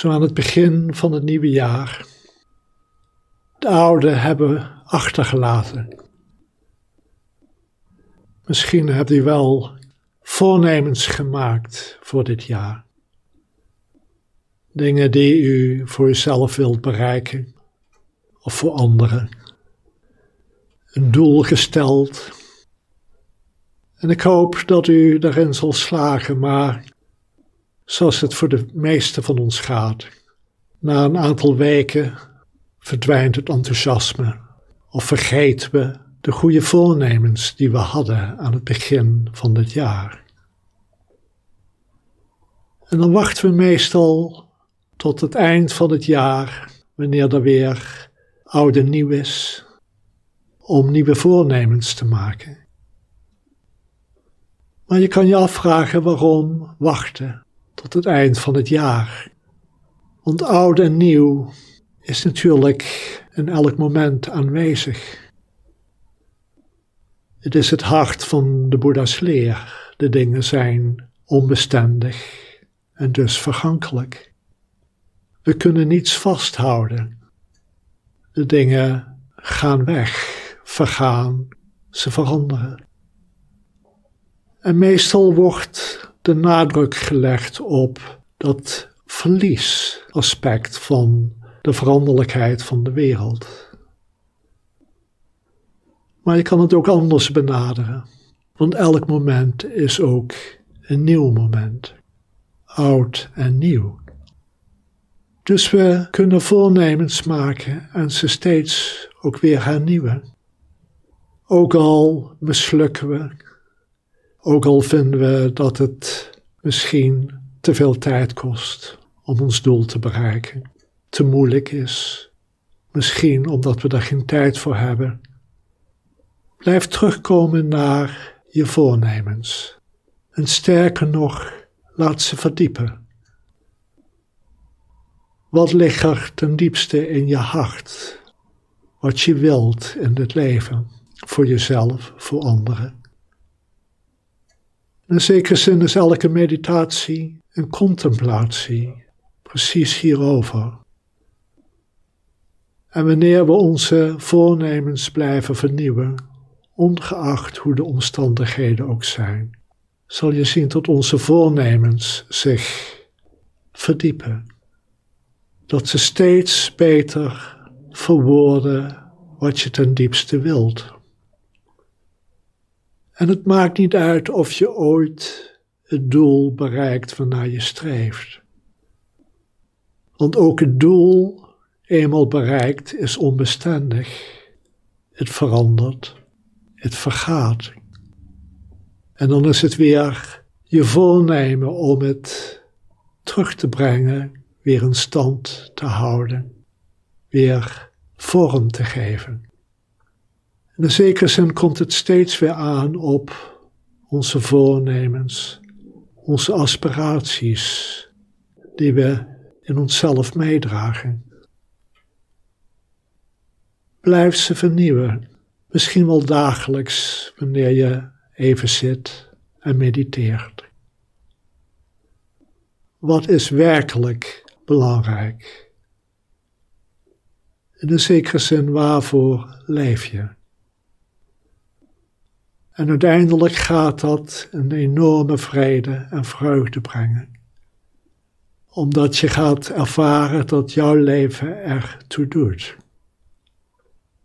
zo aan het begin van het nieuwe jaar. De oude hebben achtergelaten. Misschien hebt u wel voornemens gemaakt voor dit jaar. Dingen die u voor uzelf wilt bereiken of voor anderen. Een doel gesteld. En ik hoop dat u daarin zal slagen, maar zoals het voor de meeste van ons gaat, na een aantal weken verdwijnt het enthousiasme of vergeten we de goede voornemens die we hadden aan het begin van het jaar. En dan wachten we meestal tot het eind van het jaar, wanneer er weer oude nieuw is, om nieuwe voornemens te maken. Maar je kan je afvragen waarom wachten tot het eind van het jaar. Want oud en nieuw is natuurlijk in elk moment aanwezig. Het is het hart van de Boeddha's leer. De dingen zijn onbestendig en dus vergankelijk. We kunnen niets vasthouden. De dingen gaan weg, vergaan, ze veranderen. En meestal wordt de nadruk gelegd op dat verliesaspect van de veranderlijkheid van de wereld. Maar je kan het ook anders benaderen, want elk moment is ook een nieuw moment, oud en nieuw. Dus we kunnen voornemens maken en ze steeds ook weer hernieuwen. Ook al mislukken we, ook al vinden we dat het misschien te veel tijd kost om ons doel te bereiken, te moeilijk is, misschien omdat we daar geen tijd voor hebben Blijf terugkomen naar je voornemens. En sterker nog, laat ze verdiepen. Wat ligt er ten diepste in je hart? Wat je wilt in het leven, voor jezelf, voor anderen. In zekere zin is elke meditatie een contemplatie, precies hierover. En wanneer we onze voornemens blijven vernieuwen, ongeacht hoe de omstandigheden ook zijn, zal je zien dat onze voornemens zich verdiepen. Dat ze steeds beter verwoorden wat je ten diepste wilt. En het maakt niet uit of je ooit het doel bereikt waarnaar je streeft. Want ook het doel, eenmaal bereikt, is onbestendig. Het verandert het vergaat. En dan is het weer je voornemen om het terug te brengen, weer in stand te houden, weer vorm te geven. In zekere zin komt het steeds weer aan op onze voornemens, onze aspiraties, die we in onszelf meedragen. Blijf ze vernieuwen Misschien wel dagelijks wanneer je even zit en mediteert. Wat is werkelijk belangrijk? In een zekere zin, waarvoor leef je? En uiteindelijk gaat dat een enorme vrede en vreugde brengen. Omdat je gaat ervaren dat jouw leven ertoe doet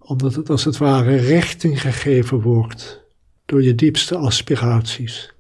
omdat het als het ware richting gegeven wordt door je diepste aspiraties.